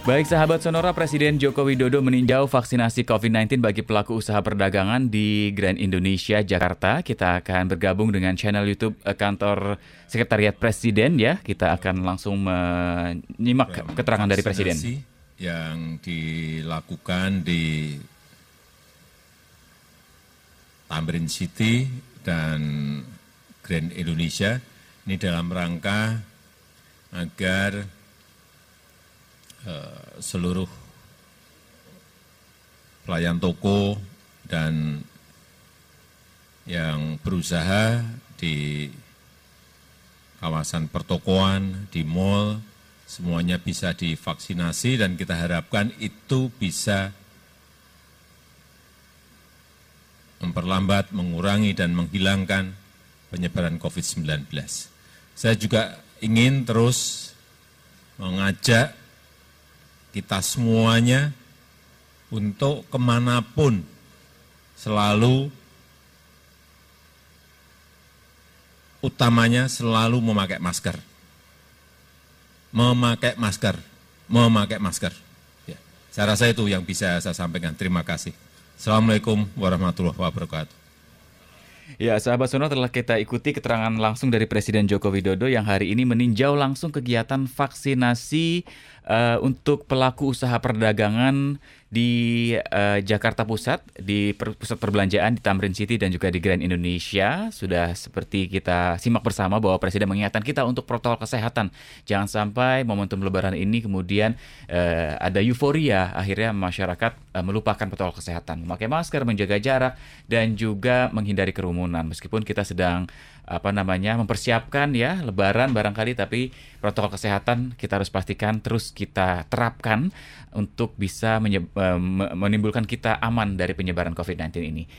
Baik sahabat Sonora, Presiden Joko Widodo meninjau vaksinasi COVID-19 bagi pelaku usaha perdagangan di Grand Indonesia, Jakarta. Kita akan bergabung dengan channel YouTube eh, kantor Sekretariat Presiden ya. Kita akan langsung menyimak keterangan dari Presiden. Yang dilakukan di Tamrin City dan Grand Indonesia ini dalam rangka agar seluruh pelayan toko dan yang berusaha di kawasan pertokoan, di mall, semuanya bisa divaksinasi dan kita harapkan itu bisa memperlambat, mengurangi, dan menghilangkan penyebaran COVID-19. Saya juga ingin terus mengajak kita semuanya untuk ke mana pun selalu utamanya selalu memakai masker. Memakai masker, memakai masker. Ya, saya rasa itu yang bisa saya sampaikan. Terima kasih. Assalamualaikum warahmatullahi wabarakatuh. Ya, sahabat Sono telah kita ikuti keterangan langsung dari Presiden Joko Widodo yang hari ini meninjau langsung kegiatan vaksinasi uh, untuk pelaku usaha perdagangan di uh, Jakarta Pusat, di pusat perbelanjaan di Tamrin City dan juga di Grand Indonesia. Sudah seperti kita simak bersama bahwa Presiden mengingatkan kita untuk protokol kesehatan. Jangan sampai momentum lebaran ini kemudian uh, ada euforia akhirnya masyarakat uh, melupakan protokol kesehatan. Memakai masker, menjaga jarak dan juga menghindari kerumunan. Meskipun kita sedang apa namanya mempersiapkan ya lebaran barangkali tapi protokol kesehatan kita harus pastikan terus kita terapkan untuk bisa menimbulkan kita aman dari penyebaran COVID-19 ini.